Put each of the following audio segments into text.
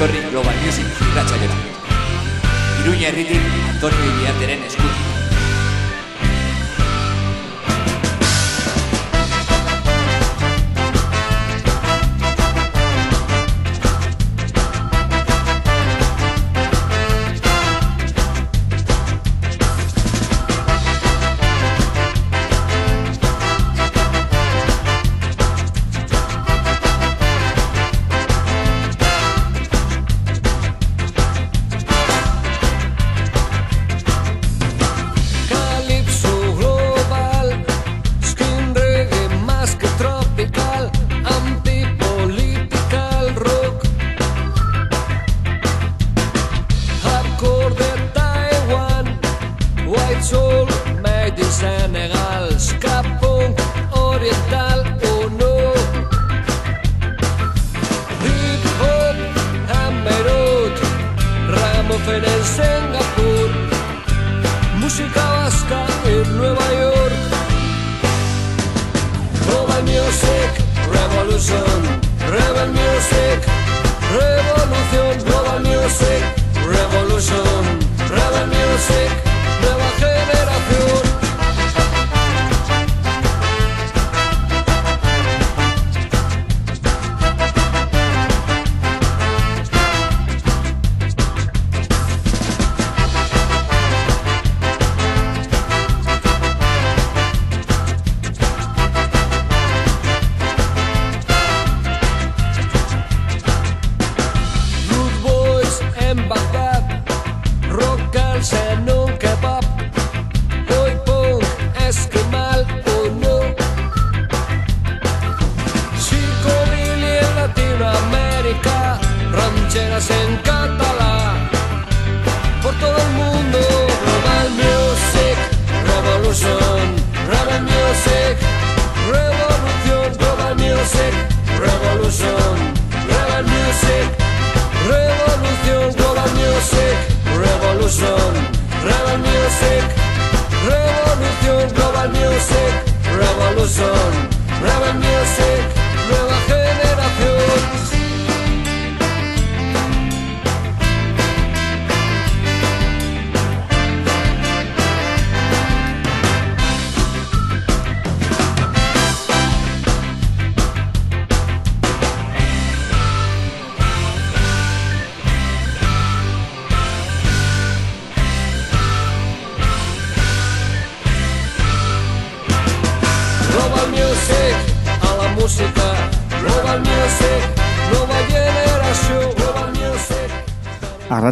etorri Global Music irratxaiora. Iruña herritik Antonio Iriarteren eskutik.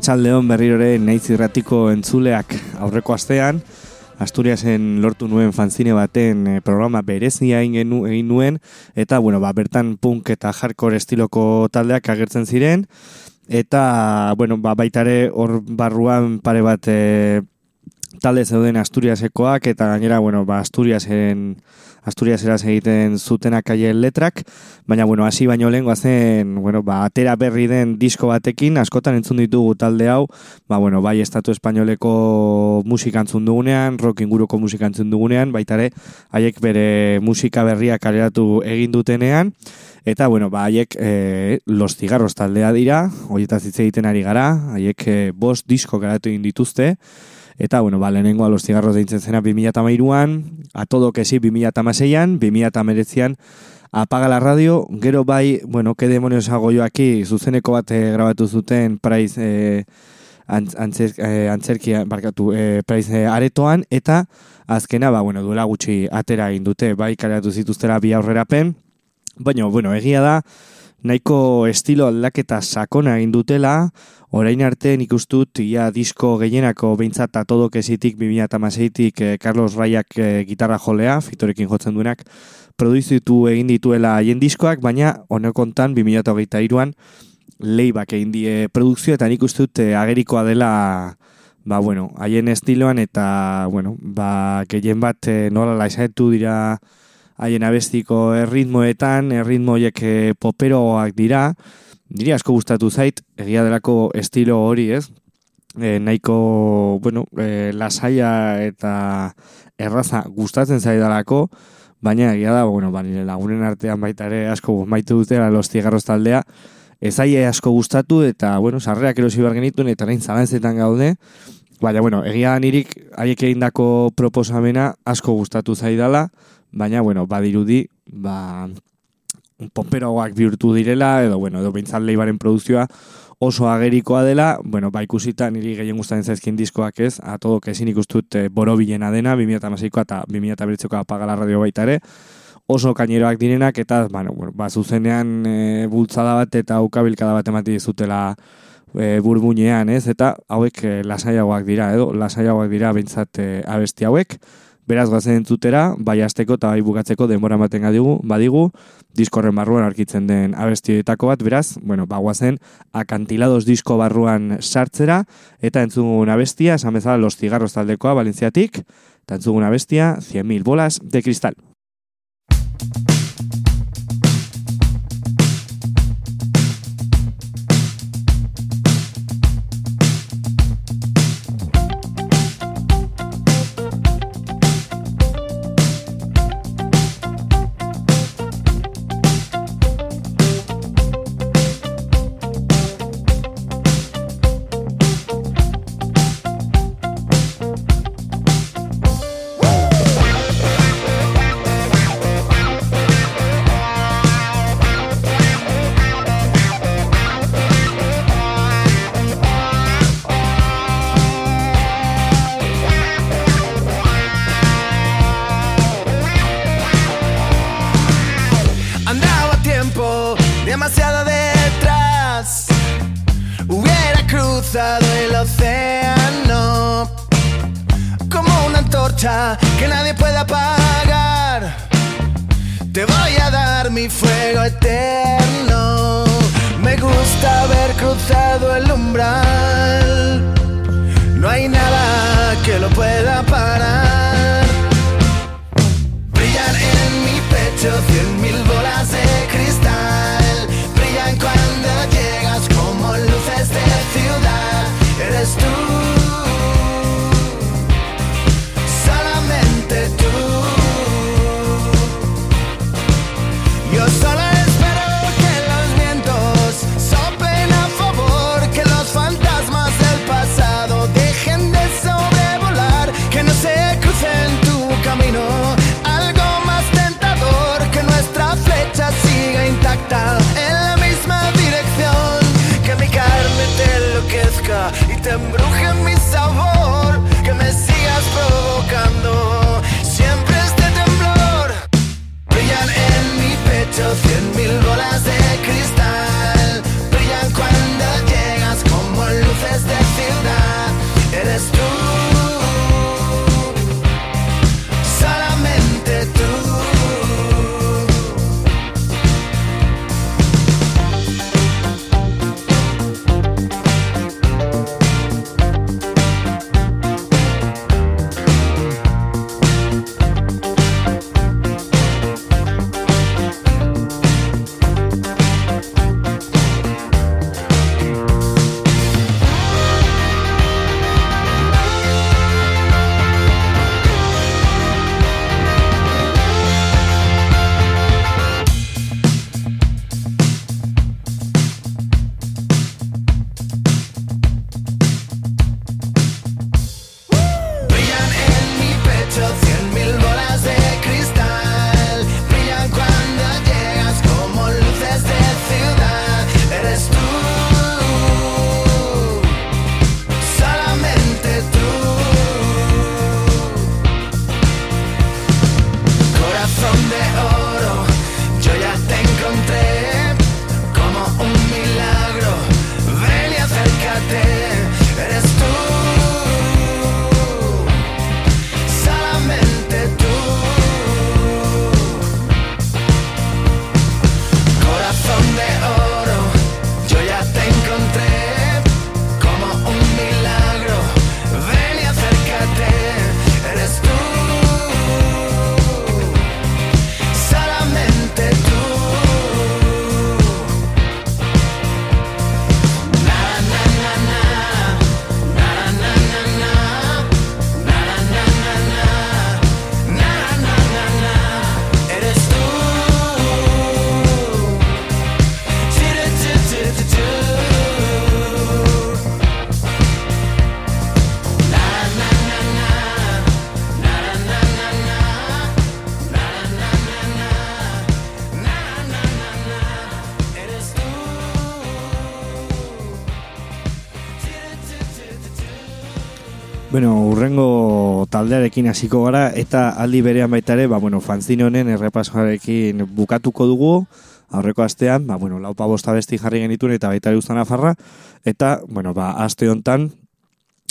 Arratsaldeon berrirore naiz irratiko entzuleak aurreko astean Asturiasen lortu nuen fanzine baten eh, programa berezia egin, nuen eta bueno, ba, bertan punk eta hardcore estiloko taldeak agertzen ziren eta bueno, ba, baitare hor barruan pare bat eh, talde zeuden Asturiasekoak eta gainera bueno, ba, Asturiasen Asturiaseraz egiten zutenak haien letrak, baina bueno, hasi baino lehen zen, bueno, ba, atera berri den disko batekin, askotan entzun ditugu talde hau, ba, bueno, bai estatu espainoleko musika entzun dugunean, rock inguruko musika entzun dugunean, baitare, haiek bere musika berriak kaleratu egin dutenean, Eta, bueno, ba, haiek e, Los Cigarros taldea dira, horietaz hitz egiten ari gara, haiek e, bost disko garatu egin dituzte, eta, bueno, ba, lehenengoa Los Cigarros deitzen zena 2008an, A Todo Que Sí 2006an, 2008an Apaga la radio, gero bai, bueno, que demonios hago yo aquí, zuzeneko bat eh, grabatu zuten Price eh, antz, antzer, eh, antzerki, barkatu, eh, Price eh, aretoan, eta azkena, ba, bueno, duela gutxi atera egin dute, bai, kaleratu zituztera bi aurrerapen, Baina, bueno, egia da, nahiko estilo aldaketa sakona egin dutela, orain arte nik ustut, ia disko gehienako behintzat atodok ezitik 2006tik eh, Carlos Raiak eh, gitarra jolea, fitorekin jotzen duenak, produzitu egin dituela haien diskoak, baina honekontan 2008an leibak egin die produkzio eta nik uste dut eh, agerikoa dela ba, bueno, haien estiloan eta, bueno, ba, gehien bat eh, nola laizaitu dira haien abestiko erritmoetan, erritmo horiek eh, poperoak dira, niri asko gustatu zait, egia delako estilo hori, ez? E, nahiko, bueno, e, lasaia eta erraza gustatzen zaidalako, baina egia da, bueno, ba, nire lagunen artean baita ere asko maitu dutela los cigarros taldea, ezaie asko gustatu eta, bueno, sarreak erosi behar genituen eta nain zalantzetan gaude. Baina, bueno, egia nirik haiek egindako proposamena asko gustatu zaidala, baina, bueno, badirudi, ba, pomperoak bihurtu direla, edo, bueno, edo behintzat leibaren produzioa oso agerikoa dela, bueno, ba ikusita niri gehien gustatzen zaizkin diskoak ez, a todo que sin ikustut e, borobilena dena, 2016ko eta 2019ko apagala radio baita ere, oso kaineroak direnak eta bueno, ba, zuzenean e, bultzada bat eta ukabilkada bat emati dizutela e, burbuinean, ez? Eta hauek e, lasaiagoak dira, edo lasaiagoak dira behintzat e, abesti hauek. Beraz goazen entzutera, bai asteko eta bai bukatzeko denbora ematen gadigu, badigu, diskorren barruan arkitzen den abestioetako bat, beraz, bueno, ba goazen akantilados disko barruan sartzera, eta entzugun abestia, esan bezala los cigarros taldekoa, Valentziatik, eta entzugun abestia, 100.000 bolas de cristal. Nadie pueda apagar. Te voy a dar mi fuego eterno. Me gusta haber cruzado el umbral. No hay nada que lo pueda parar. Brillan en mi pecho cien tembló urrengo taldearekin hasiko gara eta aldi berean baita ere, ba, bueno, fanzine honen errepasoarekin bukatuko dugu, aurreko astean, ba, bueno, laupa bosta besti jarri genituen eta baita ere uztan afarra, eta, bueno, ba, aste hontan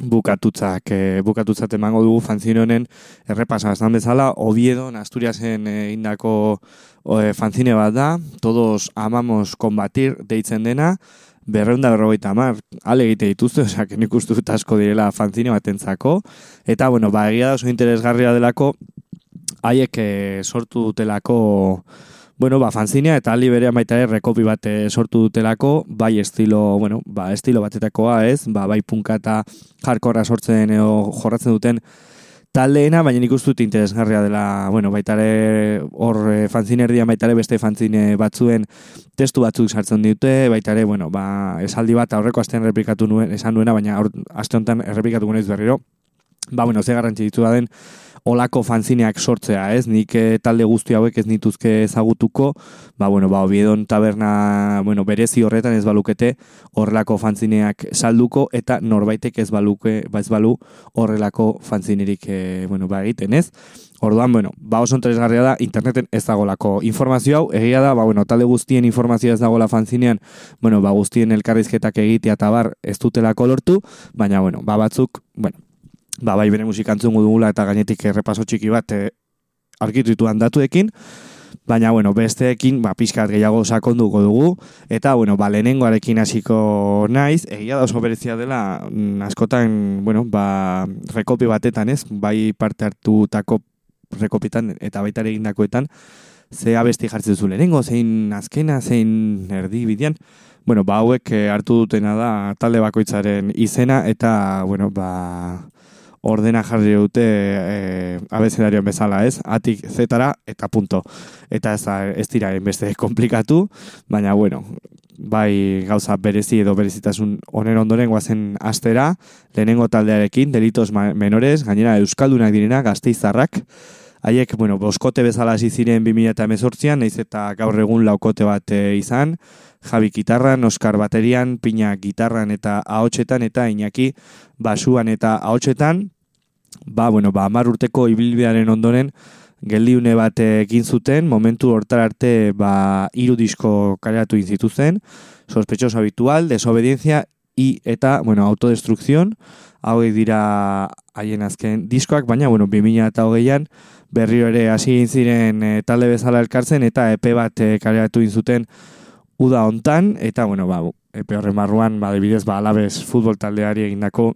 bukatutzak, e, bukatutzat emango dugu fanzine honen errepasoa. Estan bezala, Oviedo, Asturiasen e, indako e, fanzine bat da, todos amamos combatir deitzen dena, berreunda berrogeita amar, ale egite dituzte, osea, nik uste dut asko direla fanzine batentzako, eta, bueno, ba, egia da oso interesgarria delako, haiek eh, sortu dutelako, bueno, ba, fanzinea, eta ali berean baita ere rekopi bat eh, sortu dutelako, bai estilo, bueno, ba, estilo batetakoa, ez, ba, bai punka eta jarkorra sortzen edo jorratzen duten, taldeena, baina nik dut interesgarria dela, bueno, baitare hor e, fanzine erdia baitare beste fanzine batzuen testu batzuk sartzen dute, baitare, bueno, ba, esaldi bat aurreko astean replikatu nuen, esan nuena, baina aste honetan errepikatu nuen berriro. Ba, bueno, ze garrantzi ditu da den, olako fanzineak sortzea, ez? Nik eh, talde guzti hauek ez nituzke ezagutuko, ba, bueno, ba, obiedon taberna, bueno, berezi horretan ez balukete horrelako fanzineak salduko, eta norbaitek ez baluke, ba ez balu horrelako fanzinerik, e, bueno, ba, egiten, ez? Orduan, bueno, ba oso interesgarria da, interneten ez dagolako informazio hau, egia da, ba, bueno, talde guztien informazioa ez dagoela fanzinean, bueno, ba, guztien elkarrizketak egitea eta bar ez dutelako lortu, baina, bueno, ba, batzuk, bueno, ba, bai bere musikantzun dugula eta gainetik errepaso txiki bat e, argitu dituan datuekin, baina, bueno, besteekin, ba, pixkat gehiago sakonduko dugu, eta, bueno, ba, lehenengoarekin hasiko naiz, egia da oso berezia dela, mm, askotan, bueno, ba, rekopi batetan, ez, bai parte hartutako rekopitan eta baita ere egindakoetan, ze abesti jartzen zu lehenengo, zein azkena, zein erdi bidean, bueno, ba, hauek eh, hartu dutena da talde bakoitzaren izena, eta, bueno, ba, ordena jarri dute e, abezedarioan bezala, ez? Atik zetara eta punto. Eta ez, ez dira beste komplikatu, baina bueno, bai gauza berezi edo berezitasun onen ondoren guazen astera, lehenengo taldearekin, delitos menores, gainera euskaldunak direna, gazteizarrak, haiek, bueno, boskote bezala hasi ziren 2018an, naiz eta gaur egun laukote bat e, izan, Javi gitarran, Oskar baterian, Pina gitarran eta ahotsetan eta Iñaki basuan eta ahotsetan. Ba, bueno, ba, amar urteko ibilbidearen ondoren geldiune bat egin zuten, momentu hortar arte ba, iru disko kaleratu inzituzen, sospechos habitual, desobediencia i eta, bueno, autodestrukzion, hauek dira haien azken diskoak, baina, bueno, 2000 eta hogeian, berriro ere hasi egin ziren e, talde bezala elkartzen eta epe bat e, kaleratu inzuten uda hontan eta bueno, ba, epe horre marruan, ba, debidez, ba, alabez futbol taldeari egindako,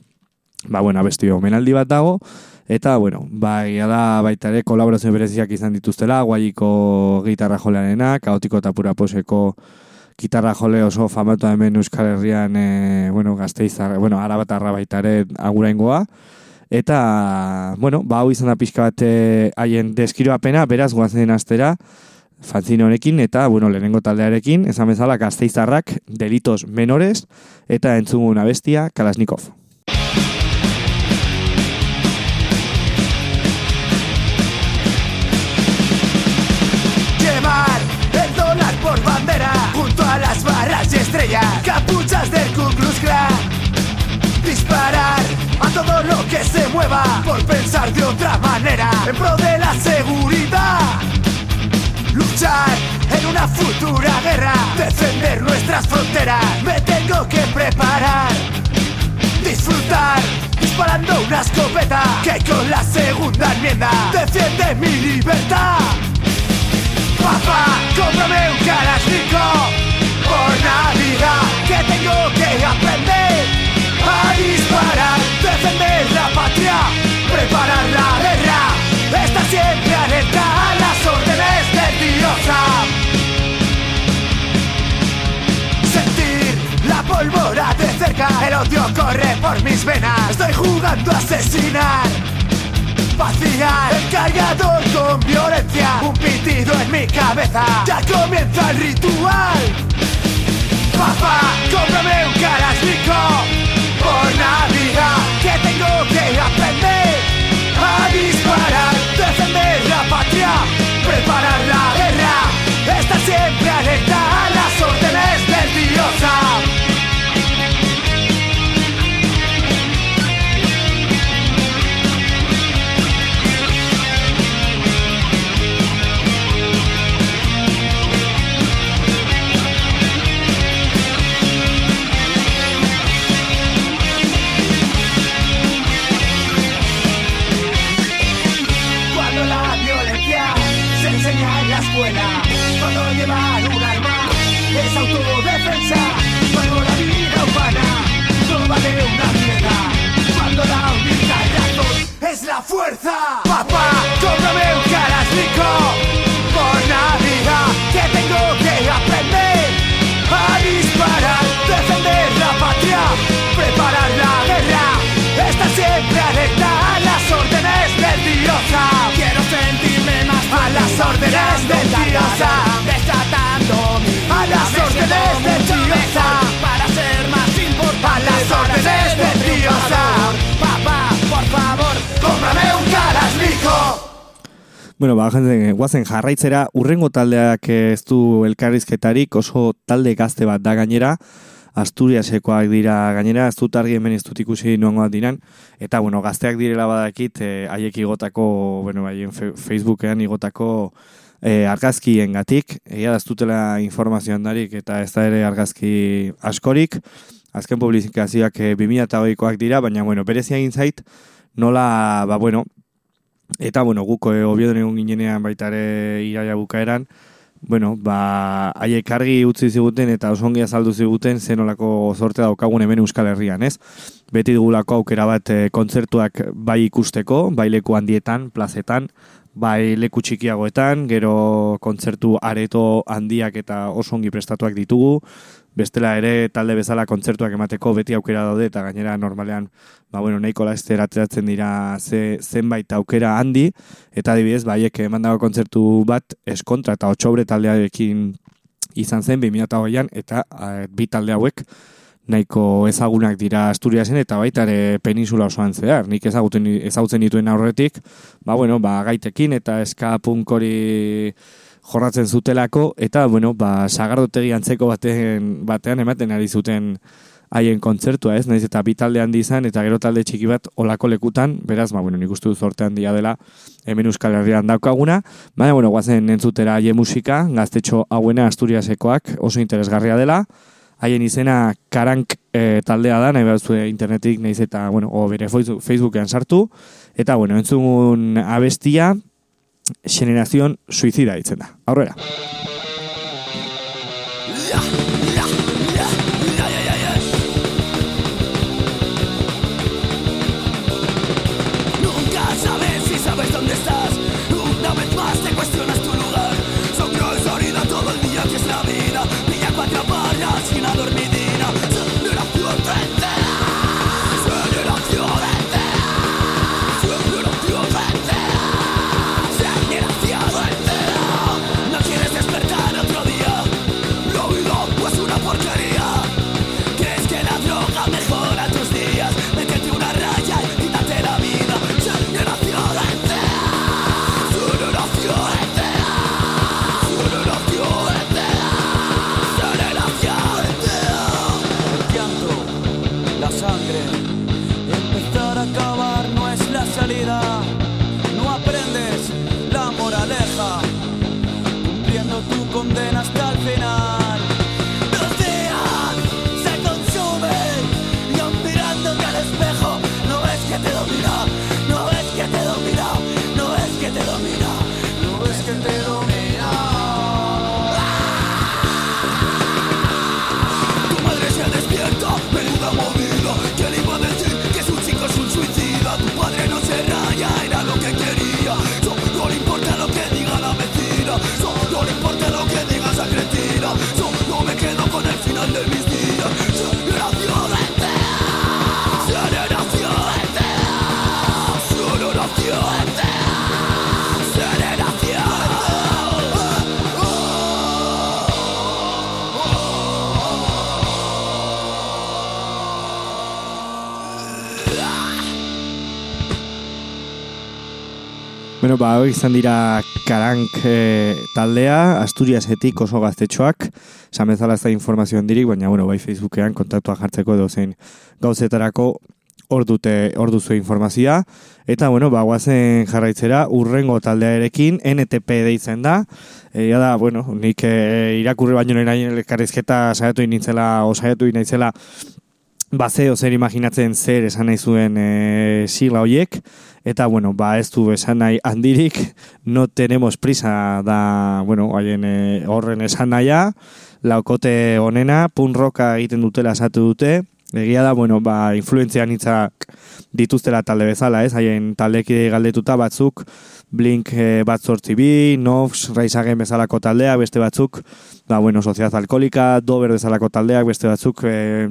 ba, bueno, abesti omenaldi bat dago, eta, bueno, ba, da baita ere kolaborazio bereziak izan dituztela, guaiko gitarra jolearena, kaotiko eta puraposeko gitarra jole oso famatu hemen Euskal Herrian, e, bueno, gazteizar, bueno, arabatarra baita ere aguraingoa, eta, bueno, ba, hau izan da pixka bat e, haien deskiroapena, beraz, guazen astera, fanzine honekin eta bueno, lehenengo taldearekin, esan bezala gazteizarrak, delitos menores eta entzugun abestia Kalasnikov. Por bandera junto a las barras y estrellas, capuchas del Ku Klux Klan. Disparar a todo lo que se mueva por pensar de otra manera en pro de la seguridad. Luchar en una futura guerra, defender nuestras fronteras, me tengo que preparar. Disfrutar, disparando una escopeta que con la segunda enmienda defiende mi libertad. Papá, cómprame un Kalashnikov por Navidad, que tengo que aprender a disparar, defender la patria, preparar la guerra, estar siempre alerta el odio corre por mis venas, estoy jugando a asesinar. Vaciar el cargador con violencia, un pitido en mi cabeza, ya comienza el ritual. Papá, cómprame un Kalashnikov por Navidad Que tengo que aprender a disparar Bueno, ba, jende, guazen jarraitzera, urrengo taldeak ez du elkarrizketarik, oso talde gazte bat da gainera, Asturiasekoak dira gainera, ez dut argi hemen ez dut ikusi nuangoak diran, eta bueno, gazteak direla badakit, eh, haiek igotako, bueno, haien Facebookean igotako eh, argazkien gatik, egia da ez dutela informazioan darik, eta ez da ere argazki askorik, azken publizikazioak eh, 2008koak dira, baina bueno, berezia egin zait, nola, ba bueno, Eta, bueno, guko e, obiodon egon ginenean baita ere iraia bukaeran, bueno, ba, haiek argi utzi ziguten eta oso ongi azaldu ziguten zenolako zorte daukagun hemen Euskal Herrian, ez? Beti dugulako aukera bat e, kontzertuak bai ikusteko, bai leku handietan, plazetan, bai leku txikiagoetan, gero kontzertu areto handiak eta oso ongi prestatuak ditugu, bestela ere talde bezala kontzertuak emateko beti aukera daude eta gainera normalean ba bueno, nahiko laster ateratzen dira ze, zenbait aukera handi. Eta adibidez baiek emandako kontzertu bat eskontra eta otxobre taldearekin izan zen 2008an eta eh, bi talde hauek nahiko ezagunak dira Asturiasen eta baita ere peninsula osoan zehar. Nik ezagutzen, ezagutzen dituen aurretik, ba bueno, ba gaitekin eta eska punk hori jorratzen zutelako eta bueno, ba sagardotegi antzeko baten batean ematen ari zuten haien kontzertua, ez? Naiz eta bi talde handi izan eta gero talde txiki bat olako lekutan, beraz, ba bueno, nik uste dut zorte handia dela hemen Euskal Herrian daukaguna. Baina bueno, guazen entzutera haien musika, gaztetxo hauena Asturiasekoak oso interesgarria dela. Haien izena Karank e, taldea da, nahi behar internetik, nahiz eta, bueno, o bere Facebook- Facebookean sartu. Eta, bueno, entzun abestia, generazion suizida ditzen da. Aurrera. Ba, izan dira Karank e, taldea, Asturiasetik oso gaztetxoak, esan bezala ez da informazio handirik, baina, bueno, bai Facebookean kontaktua jartzeko edo zein gauzetarako hor dute, hor duzu informazioa. Eta, bueno, ba, guazen jarraitzera, urrengo taldearekin, NTP deitzen da. Egia da, bueno, nik e, irakurri baino nahi elkarrizketa saiatu initzela, o saiatu inaitzela, ba, ze zer imaginatzen zer esan nahi zuen e, sigla hoiek, eta, bueno, ba, ez du esan nahi handirik, no tenemos prisa da, bueno, haien e, horren esan nahia, laukote onena, pun roka egiten dutela esatu dute, Egia da, bueno, ba, influentzia nitzak dituztela talde bezala, ez? Haien taldeki galdetuta batzuk, Blink e, bat sortzi bi, Nofs, Raizagen bezalako taldeak, beste batzuk, ba, bueno, Sociedad Alkolika, Dover bezalako taldeak, beste batzuk, e,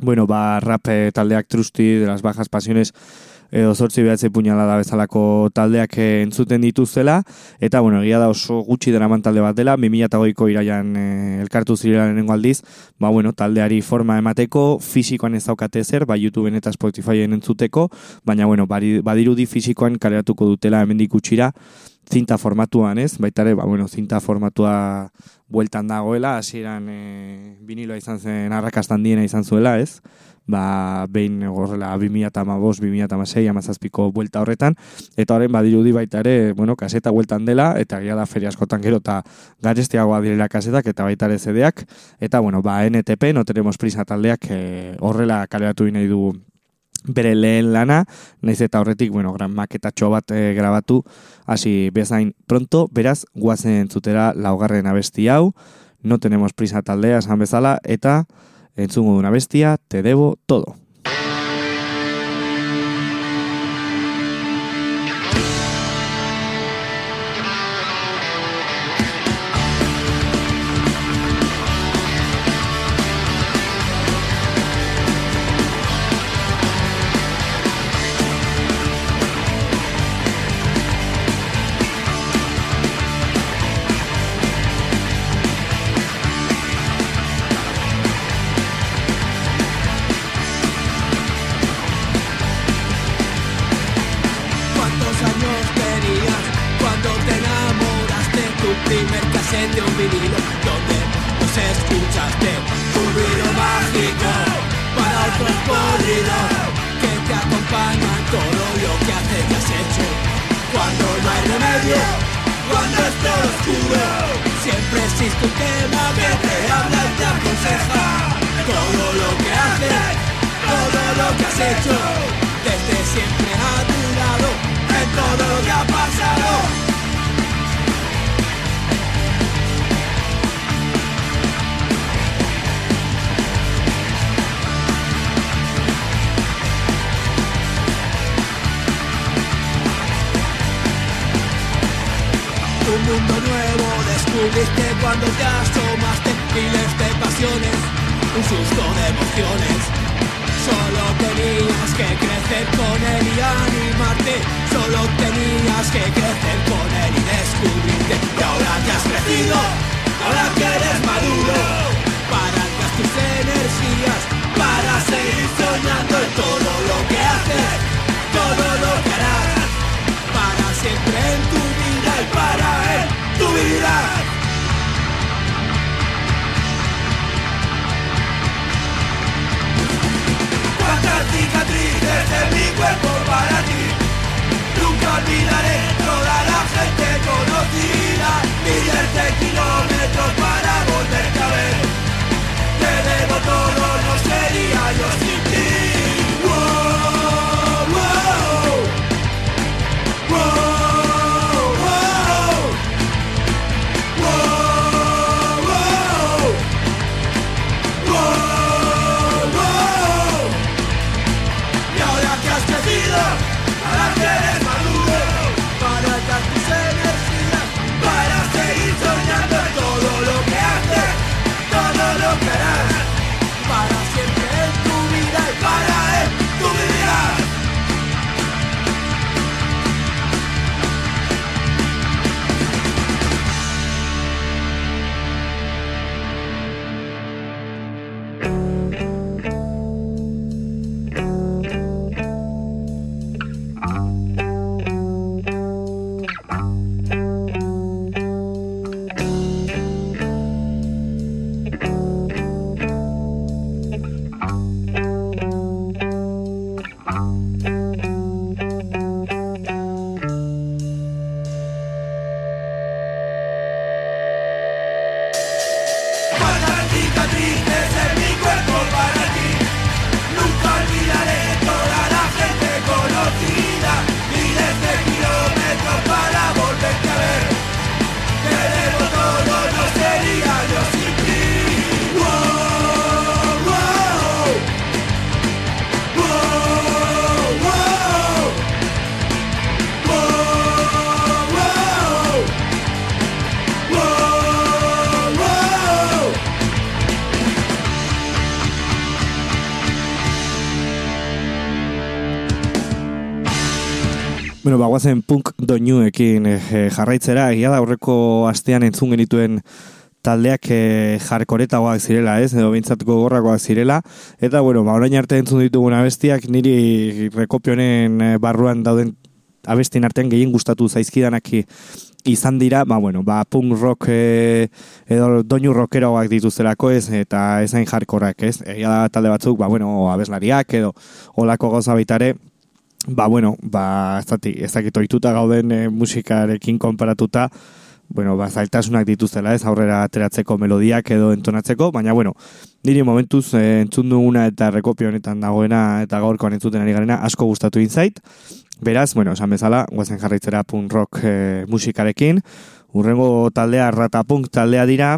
bueno, ba, rap eh, taldeak Trusty, de las bajas pasiones, edo zortzi behatze puñala da bezalako taldeak eh, entzuten dituztela, eta bueno, egia da oso gutxi deraman talde bat dela, 2008ko iraian e, elkartu zirela lehenengo aldiz, ba bueno, taldeari forma emateko, fisikoan ez daukate zer, ba YouTubeen eta Spotifyen entzuteko, baina bueno, badirudi fisikoan kaleratuko dutela hemendik utxira, zinta formatuan, ez? Baita ere, ba, bueno, zinta formatua bueltan dagoela, hasieran e, viniloa izan zen arrakastan diena izan zuela, ez? ba, behin gorrela 2008, 2006, amazazpiko buelta horretan, eta horren badirudi baita ere, bueno, kaseta bueltan dela, eta gira da feria askotan gero, eta garestiagoa direla kasetak, eta baita ere zedeak, eta bueno, ba, NTP, no tenemos prisa taldeak, e, horrela kaleratu nahi du bere lehen lana, naiz eta horretik, bueno, gran maketatxo bat e, grabatu, hasi bezain pronto, beraz, guazen zutera laugarren abesti hau, no tenemos prisa taldea, esan bezala, eta entzungo una bestia, te debo todo. Bueno, ba, guazen punk doinuekin e, jarraitzera, egia da aurreko astean entzun genituen taldeak e, jarkoretagoak zirela, ez, edo bintzatuko gorrakoak zirela, eta, bueno, ba, orain arte entzun ditugun abestiak, niri rekopionen barruan dauden abestien artean gehien gustatu zaizkidanak izan dira, ba, bueno, ba, punk rock e, edo doinu rockeroak dituztelako ez, eta ezain jarkorak, ez, egia da talde batzuk, ba, bueno, abeslariak edo olako gauza baitare, ba, bueno, ba, ez dakit, ez dakit oituta gauden e, musikarekin konparatuta, bueno, ba, zailtasunak dituztela ez, aurrera ateratzeko melodiak edo entonatzeko, baina, bueno, niri momentuz e, entzun duguna eta rekopio honetan dagoena eta gaurkoan entzuten ari garena asko gustatu inzait. Beraz, bueno, esan bezala, guazen jarraitzera punk rock e, musikarekin, urrengo taldea ratapunk taldea dira,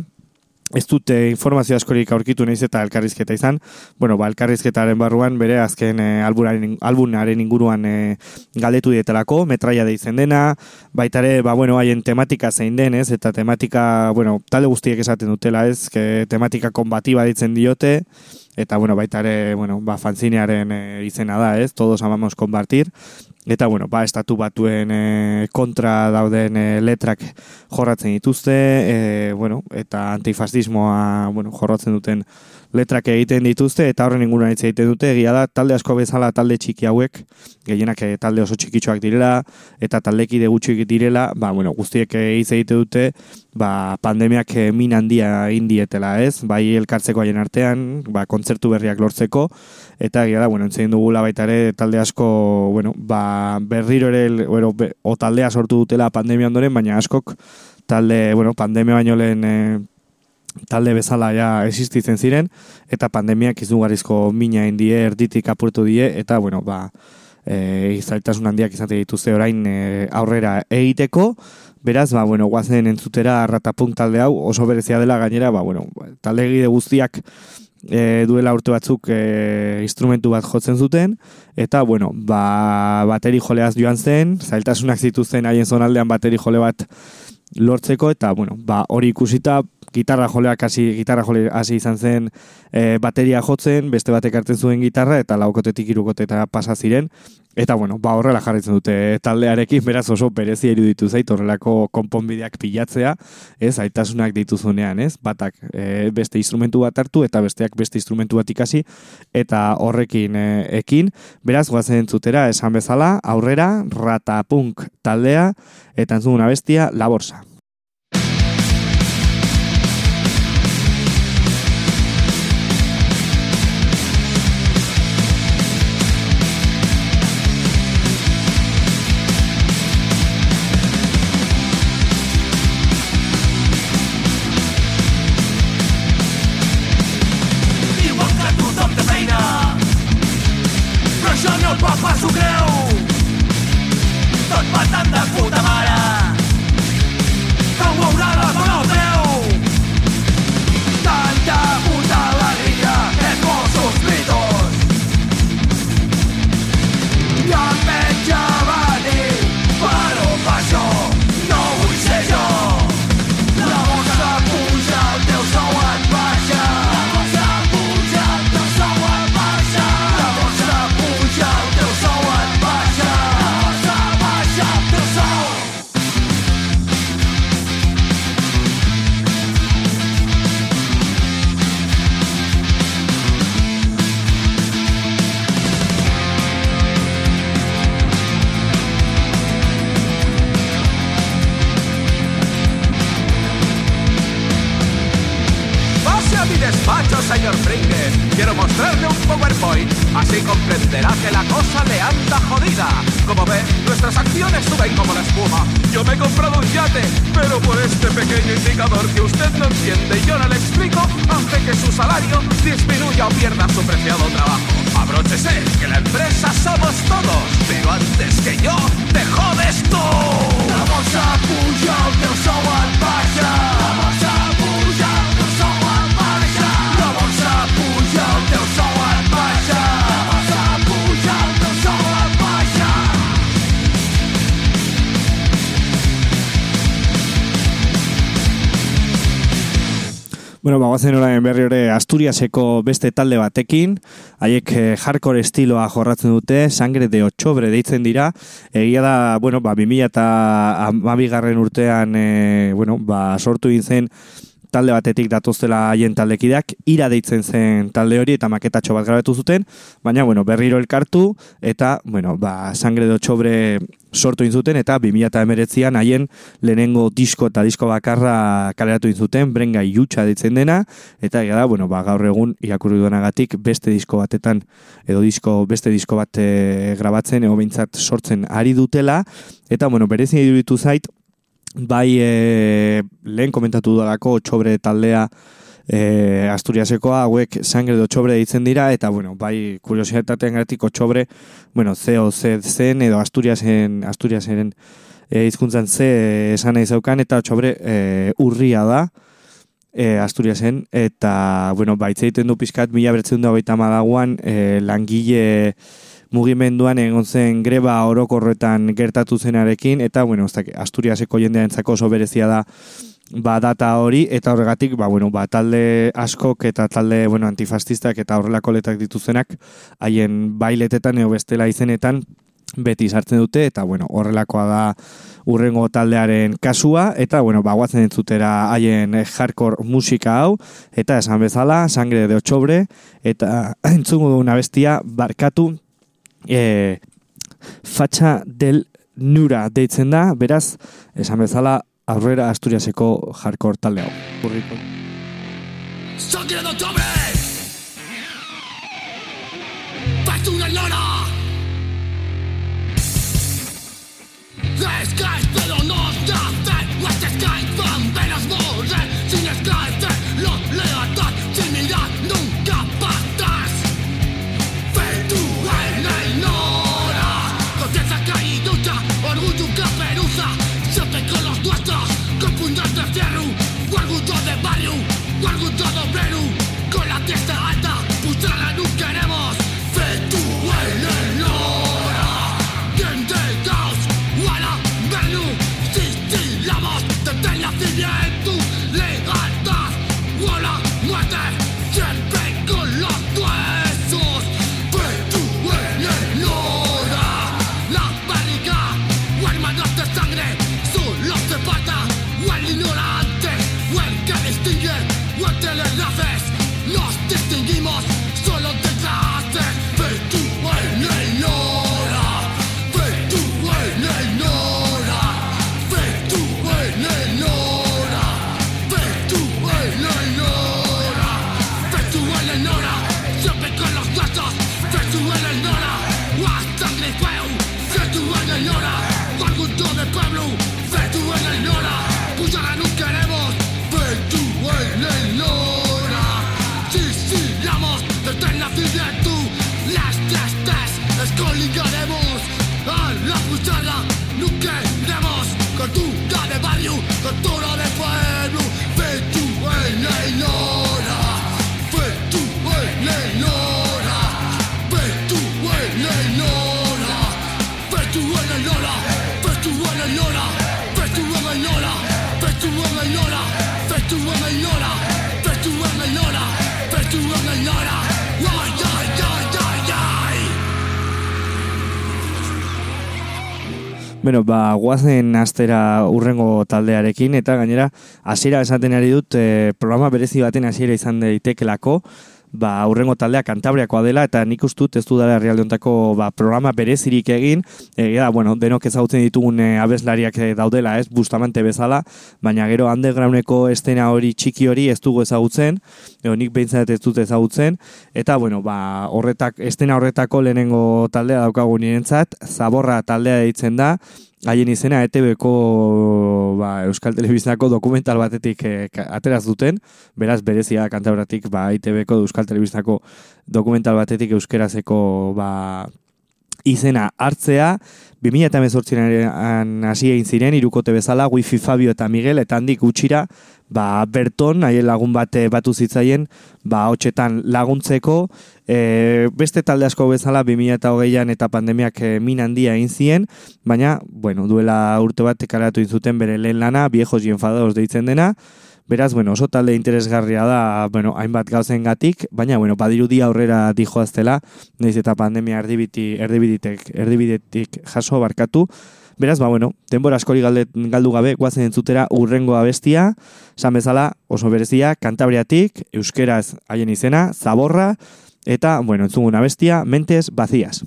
ez dute informazio askorik aurkitu naiz eta elkarrizketa izan. Bueno, ba, elkarrizketaren barruan bere azken e, albunaren inguruan e, galdetu dietelako, metraia da izen dena, baitare, ba, bueno, haien tematika zein denez, eta tematika, bueno, talde guztiek esaten dutela ez, que tematika konbatiba ditzen diote, eta, bueno, baitare, bueno, ba, fanzinearen e, izena da ez, todos amamos konbartir, Eta, bueno, ba, estatu batuen e, kontra dauden e, letrak jorratzen dituzte, e, bueno, eta antifascismoa bueno, jorratzen duten letrak egiten dituzte, eta horren inguruan hitz egiten dute, egia da, talde asko bezala talde txiki hauek, gehienak talde oso txikitxoak direla, eta taldekide gutxik direla, ba, bueno, guztiek hitz egite dute, ba, pandemiak min handia indietela, ez? Bai elkartzeko haien artean, ba, kontzertu berriak lortzeko, eta egia da, bueno, entzein dugula baita ere talde asko, bueno, ba, berriro ere, bueno, o taldea sortu dutela pandemia ondoren, baina askok talde, bueno, pandemia baino lehen e, talde bezala ja existitzen ziren, eta pandemiak izugarrizko mina indie, erditik apurtu die, eta, bueno, ba, e, izaltasun handiak izate dituzte orain e, aurrera egiteko, beraz, ba, bueno, guazen entzutera ratapunk talde hau, oso berezia dela gainera, ba, bueno, talde egide guztiak e, duela urte batzuk e, instrumentu bat jotzen zuten, eta, bueno, ba, bateri joleaz joan zen, zailtasunak zituzten haien zonaldean bateri jole bat lortzeko, eta, bueno, ba, hori ikusita, gitarra joleak hasi gitarra jole hasi izan zen e, bateria jotzen, beste batek hartzen zuen gitarra eta laukotetik irukotetara pasa ziren. Eta bueno, ba horrela jarritzen dute taldearekin, beraz oso berezia iruditu zait horrelako konponbideak pilatzea, ez, aitasunak dituzunean, ez, batak e, beste instrumentu bat hartu eta besteak beste instrumentu bat ikasi, eta horrekin e, ekin, beraz guazen zutera esan bezala, aurrera, ratapunk taldea, eta entzuguna bestia, laborsa. Bueno, bagoazen orain berri hori Asturiaseko beste talde batekin, haiek eh, hardcore estiloa jorratzen dute, sangre de otxobre deitzen dira, egia da, bueno, ba, 2000 eta amabigarren urtean, eh, bueno, ba, sortu zen talde batetik datoztela haien taldekideak, ira deitzen zen talde hori eta maketatxo bat grabatu zuten, baina, bueno, berriro elkartu, eta, bueno, ba, sangre de otxobre sortu inzuten eta 2008an haien lehenengo disko eta disko bakarra kaleratu inzuten, brenga iutxa ditzen dena, eta gara bueno, ba, gaur egun irakurri duenagatik beste disko batetan, edo disko, beste disko bat e, grabatzen, ego behintzat sortzen ari dutela, eta, bueno, berezin iruditu zait, bai e, lehen komentatu dudalako txobre taldea, e, Asturiasekoa hauek sangre do txobre ditzen dira eta bueno, bai kuriositatean gatiko txobre, bueno, zeo ze zen edo Asturiasen Asturiasen e, hizkuntzan ze esan nahi zaukan eta txobre e, urria da e, Asturiasen eta bueno, baitze egiten du pizkat 1930 e, langile mugimenduan egon zen greba orokorretan gertatu zenarekin eta bueno, Asturiaseko jendearentzako oso berezia da ba, data hori, eta horregatik, ba, bueno, ba, talde askok eta talde bueno, antifastistak eta horrelako letak dituzenak, haien bailetetan eo bestela izenetan, beti sartzen dute, eta bueno, horrelakoa da urrengo taldearen kasua, eta bueno, bagoatzen entzutera haien hardcore musika hau, eta esan bezala, sangre de otxobre, eta entzungu duguna bestia, barkatu, e, fatxa del nura deitzen da, beraz, esan bezala, aurrera Asturiaseko hardcore talde hau. Burriko. Bueno, ba, guazen astera urrengo taldearekin, eta gainera, hasiera esaten ari dut, e, programa berezi baten hasiera izan daitekelako, ba, urrengo taldea kantabriakoa dela, eta nik ustut ez du dara realdeontako ba, programa berezirik egin, egia da, bueno, denok ezagutzen ditugun e, abeslariak e, daudela, ez, bustamante bezala, baina gero undergroundeko estena hori txiki hori ez dugu ezagutzen, edo nik behintzat ez dut ezagutzen, eta, bueno, ba, horretak, estena horretako lehenengo taldea daukagu nirentzat, zaborra taldea deitzen da, haien izena ETB-ko ba, Euskal Telebistako dokumental batetik ka- ateraz duten, beraz berezia kantabratik ba, ETB-ko Euskal Telebistako dokumental batetik euskerazeko ba, izena hartzea, 2018an hasi egin ziren, irukote bezala, Wifi Fabio eta Miguel, eta handik gutxira, ba, Berton, haien lagun bate batu zitzaien, ba, hotxetan laguntzeko, e, beste talde asko bezala, 2008an eta pandemiak e, min handia egin zien, baina, bueno, duela urte bat ekaratu zuten bere lehen lana, viejos y enfadados deitzen dena, Beraz, bueno, oso talde interesgarria da, bueno, hainbat gauzen baina, bueno, badirudi aurrera dijoaztela, naiz eta pandemia erdibiti, erdibiditek, erdibidetik jaso barkatu, Beraz, ba, bueno, denbora askori galdu gabe, guazen entzutera urrengo abestia, esan bezala, oso berezia, kantabriatik, euskeraz haien izena, zaborra, eta, bueno, entzugun abestia, mentes vacías.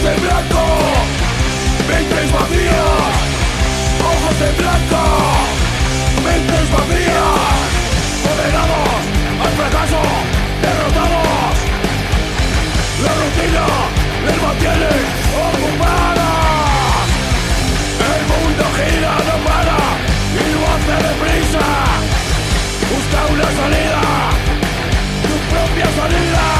Ojos de blanco, mentes vacías, ojos de blanco, mentes vacías, condenados al fracaso, derrotados, la rutina les mantiene ocupadas. El mundo gira, no para y lo hace deprisa. Busca una salida, tu propia salida.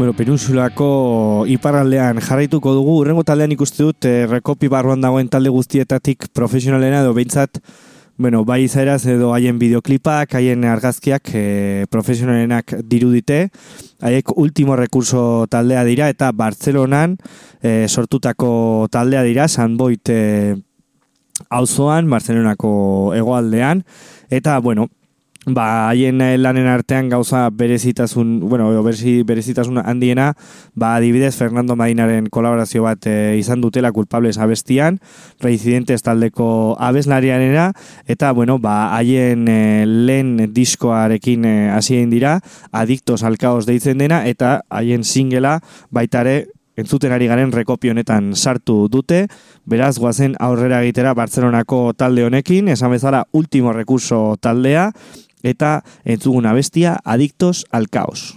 Bueno, penintsulako iparraldean jarraituko dugu, urrengo taldean ikuste dut, eh, rekopi barruan dagoen talde guztietatik profesionalena edo behintzat, bueno, bai izaeraz edo haien bideoklipak, haien argazkiak eh, profesionalenak dirudite, haiek ultimo rekurso taldea dira eta Bartzelonan eh, sortutako taldea dira, Sanboit eh, auzoan, Barcelonako hegoaldean, eta, bueno, ba, haien eh, lanen artean gauza berezitasun, bueno, berezi, berezitasun handiena, ba, adibidez Fernando Marinaren kolaborazio bat eh, izan dutela culpables abestian, Reincidentes taldeko abeslarianera, eta, bueno, ba, haien eh, lehen diskoarekin hasi egin dira, Adictos al Caos deitzen dena, eta haien singela baitare entzuten ari garen rekopio honetan sartu dute, beraz guazen aurrera egitera Bartzelonako talde honekin, esan bezala último recurso taldea, eta entzugun abestia Adictos al Caos.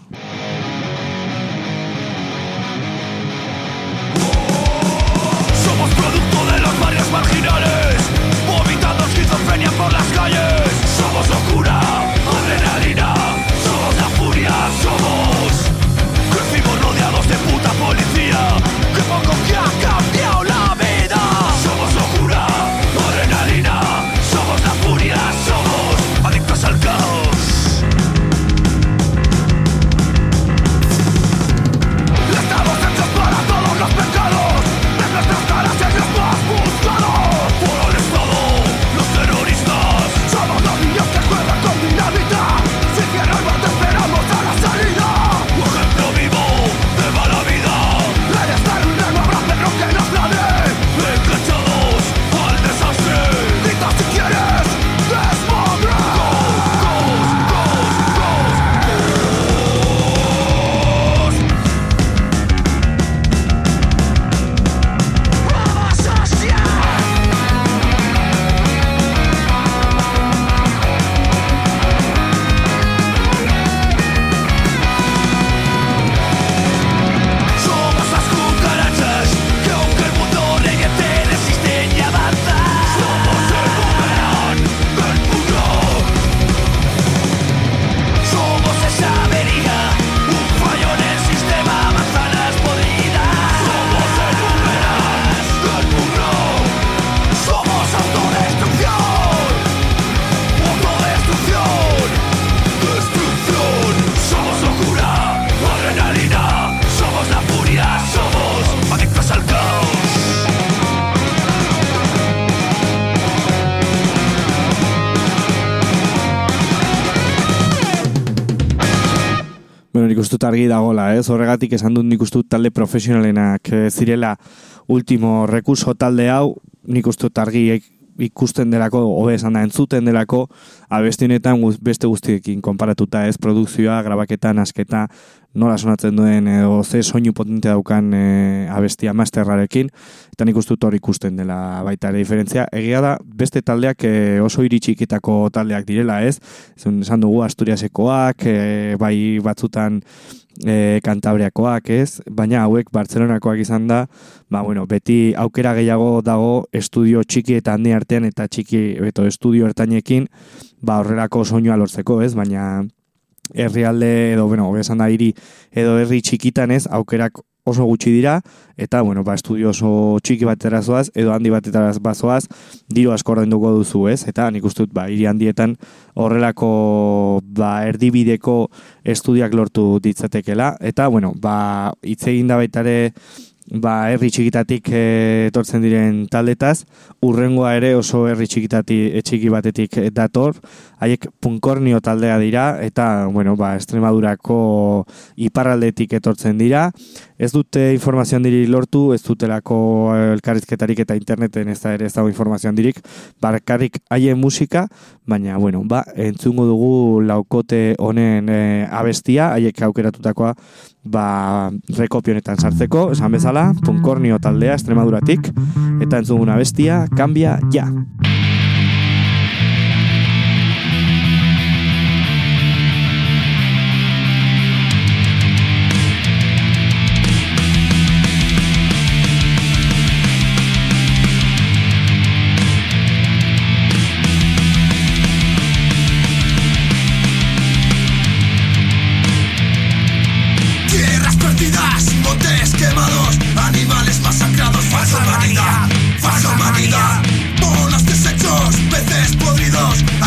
Dut argi dagola, ez? Horregatik esan dut nik uste dut talde profesionalenak eh, zirela último rekurso talde hau, nik uste dut argi ikusten delako, hobe esan da, entzuten delako, abesti honetan guz- beste guztiekin konparatuta ez, produkzioa, grabaketan, asketa, nola sonatzen duen, edo ze soinu potente daukan e, abestia masterrarekin, eta nik uste dut hor ikusten dela baita ere diferentzia. Egia da, beste taldeak e, oso iritxikitako taldeak direla, ez? Zun, esan dugu Asturiasekoak, e, bai batzutan e, Kantabriakoak, ez? Baina hauek Bartzelonakoak izan da, ba, bueno, beti aukera gehiago dago estudio txiki eta handi artean eta txiki, beto, estudio ertainekin, ba, horrelako soinua lortzeko, ez? Baina herrialde edo, bueno, esan da hiri edo herri txikitan ez, aukerak oso gutxi dira, eta, bueno, ba, estudio oso txiki batera zoaz, edo handi batera bazoaz, diru asko ordainduko duzu, ez? Eta nik uste dut, ba, hiri handietan horrelako, ba, erdibideko estudiak lortu ditzatekela, eta, bueno, ba, hitz egin da baita ere, ba, herri txikitatik eh, etortzen diren taldetaz, urrengoa ere oso herri txikitati, eh, txiki batetik eh, dator, haiek punkornio taldea dira, eta, bueno, ba, Estremadurako iparraldetik etortzen dira, ez dute informazio handirik lortu, ez dutelako elkarrizketarik eta interneten ez da ere ez dago informazio handirik, barkarrik haien musika, baina, bueno, ba, entzungo dugu laukote honen e, abestia, haiek aukeratutakoa, ba, rekopionetan sartzeko, esan bezala, punkornio taldea, Estremaduratik, eta entzungun abestia, kambia, ja!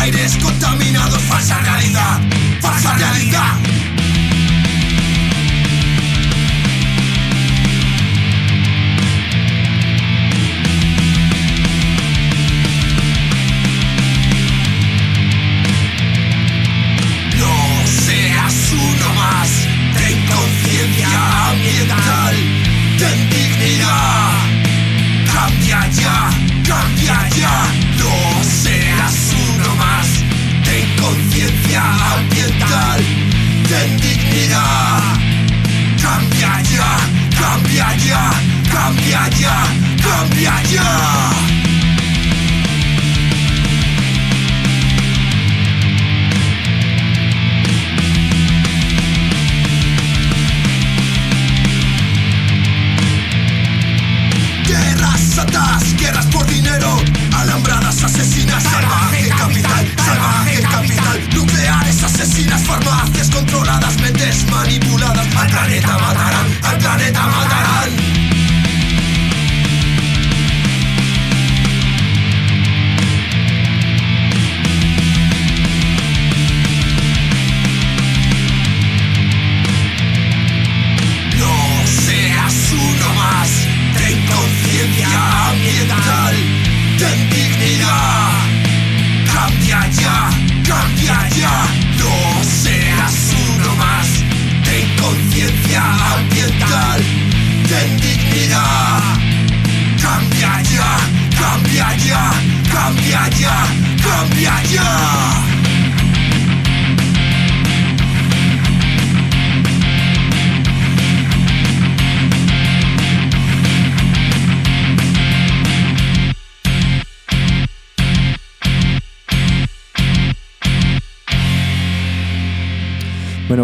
aires contaminados, falsas realidades.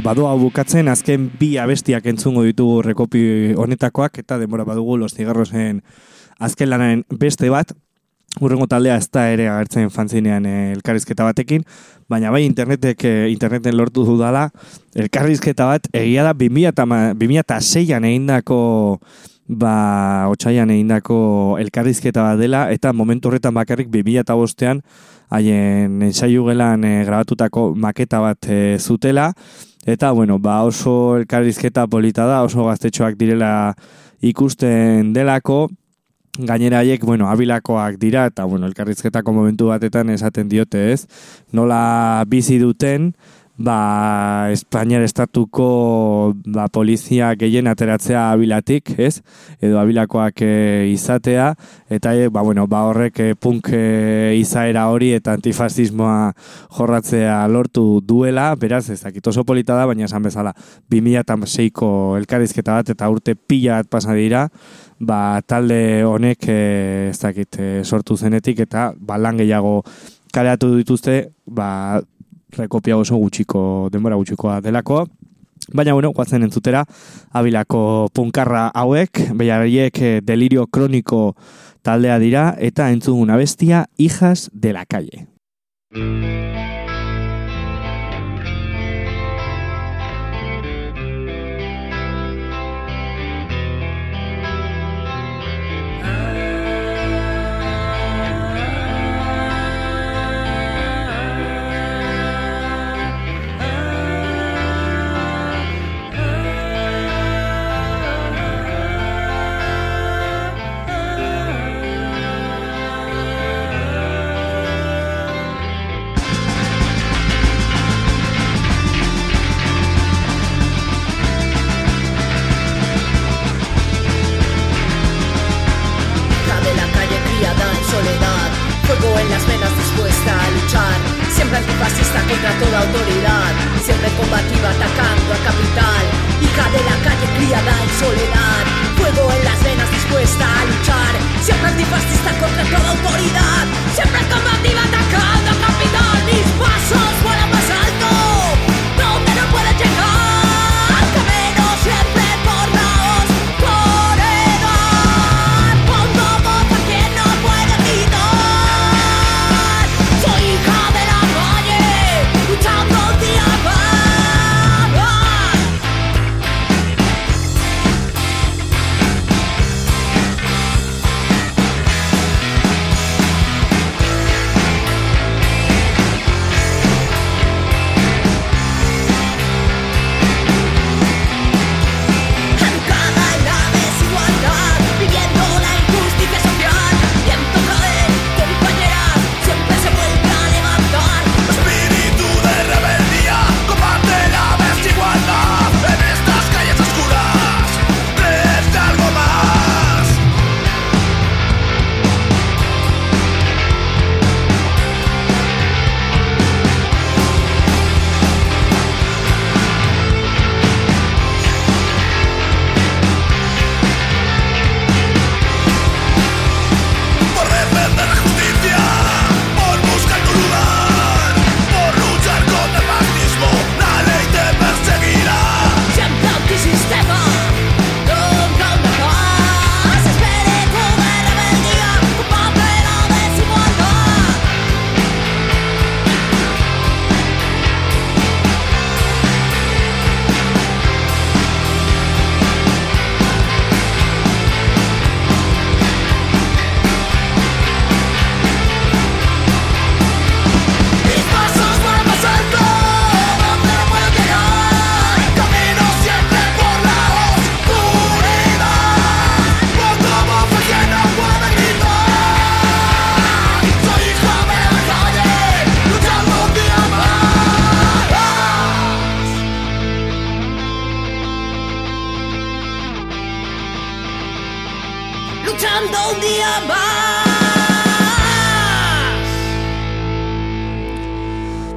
Hau bukatzen, azken bi abestiak entzungo ditugu rekopi honetakoak, eta denbora badugu los cigarrosen azken lanaren beste bat, urrengo taldea ez da ere agertzen fantzinean eh, elkarrizketa batekin, baina bai internetek, eh, interneten lortu dudala, elkarrizketa bat egia da 2006an egindako ba, otxaian egindako elkarrizketa bat dela, eta momentu horretan bakarrik 2005an haien ensaio gelan eh, grabatutako maketa bat eh, zutela, eta bueno, ba oso elkarrizketa polita da, oso gaztetxoak direla ikusten delako, gainera haiek, bueno, abilakoak dira, eta bueno, elkarrizketako momentu batetan esaten diote ez, nola bizi duten, ba, Espainiar estatuko ba, polizia gehien ateratzea abilatik, ez? Edo abilakoak e, izatea, eta e, ba, bueno, ba, horrek e, punk e, izaera hori eta antifasismoa jorratzea lortu duela, beraz, ez dakit oso polita da, baina esan bezala, 2006ko elkarizketa bat eta urte pila bat pasa dira, ba, talde honek e, ez dakit e, sortu zenetik eta ba, lan gehiago kareatu dituzte, ba, rekopia oso gutxiko, denbora gutxikoa delako. Baina, bueno, guatzen entzutera, abilako punkarra hauek, behariek eh, delirio kroniko taldea dira, eta entzuguna bestia, hijas de la calle. Siempre antifascista contra toda autoridad, siempre combativa atacando a capital. Hija de la calle criada en soledad, fuego en las venas dispuesta a luchar, siempre antifascista contra toda autoridad, siempre combativa atacando a capital. Mis pasos vuelan más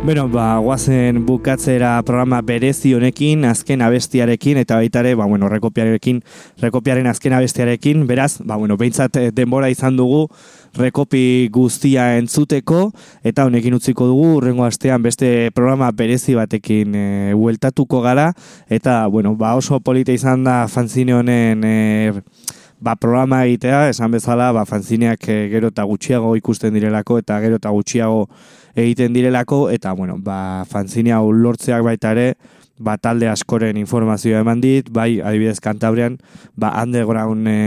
Bueno, ba, guazen bukatzera programa berezi honekin, azken abestiarekin, eta baita ere, ba, bueno, rekopiarekin, rekopiaren azken abestiarekin, beraz, ba, bueno, behintzat eh, denbora izan dugu, rekopi guztia entzuteko, eta honekin utziko dugu, urrengo astean beste programa berezi batekin e, hueltatuko gara, eta, bueno, ba, oso polita izan da fanzine honen e, ba, programa egitea, esan bezala, ba, fanzineak e, gero eta gutxiago ikusten direlako, eta gero eta gutxiago egiten direlako, eta, bueno, ba, fanzine hau lortzeak baita ere, ba, talde askoren informazioa eman dit, bai, adibidez kantabrian, ba, underground e,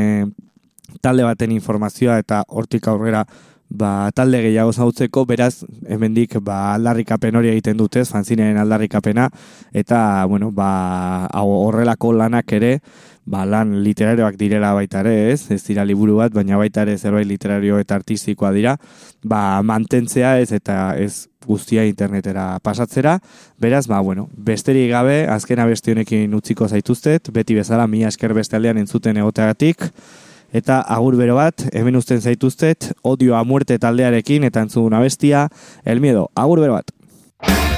talde baten informazioa, eta hortik aurrera, ba, talde gehiago zautzeko, beraz, hemendik ba, aldarrikapen hori egiten dutez, fanzineen aldarrikapena, eta, bueno, ba, horrelako lanak ere, ba, lan literarioak direla baita ere, ez? Ez dira liburu bat, baina baita ere zerbait literario eta artistikoa dira, ba, mantentzea ez eta ez guztia internetera pasatzera, beraz, ba, bueno, besterik gabe, azkena beste honekin utziko zaituztet, beti bezala, mi esker beste aldean entzuten egoteagatik, eta agur bero bat, hemen uzten zaituztet, odio a muerte taldearekin, eta entzun bestia, el miedo, agur bero bat.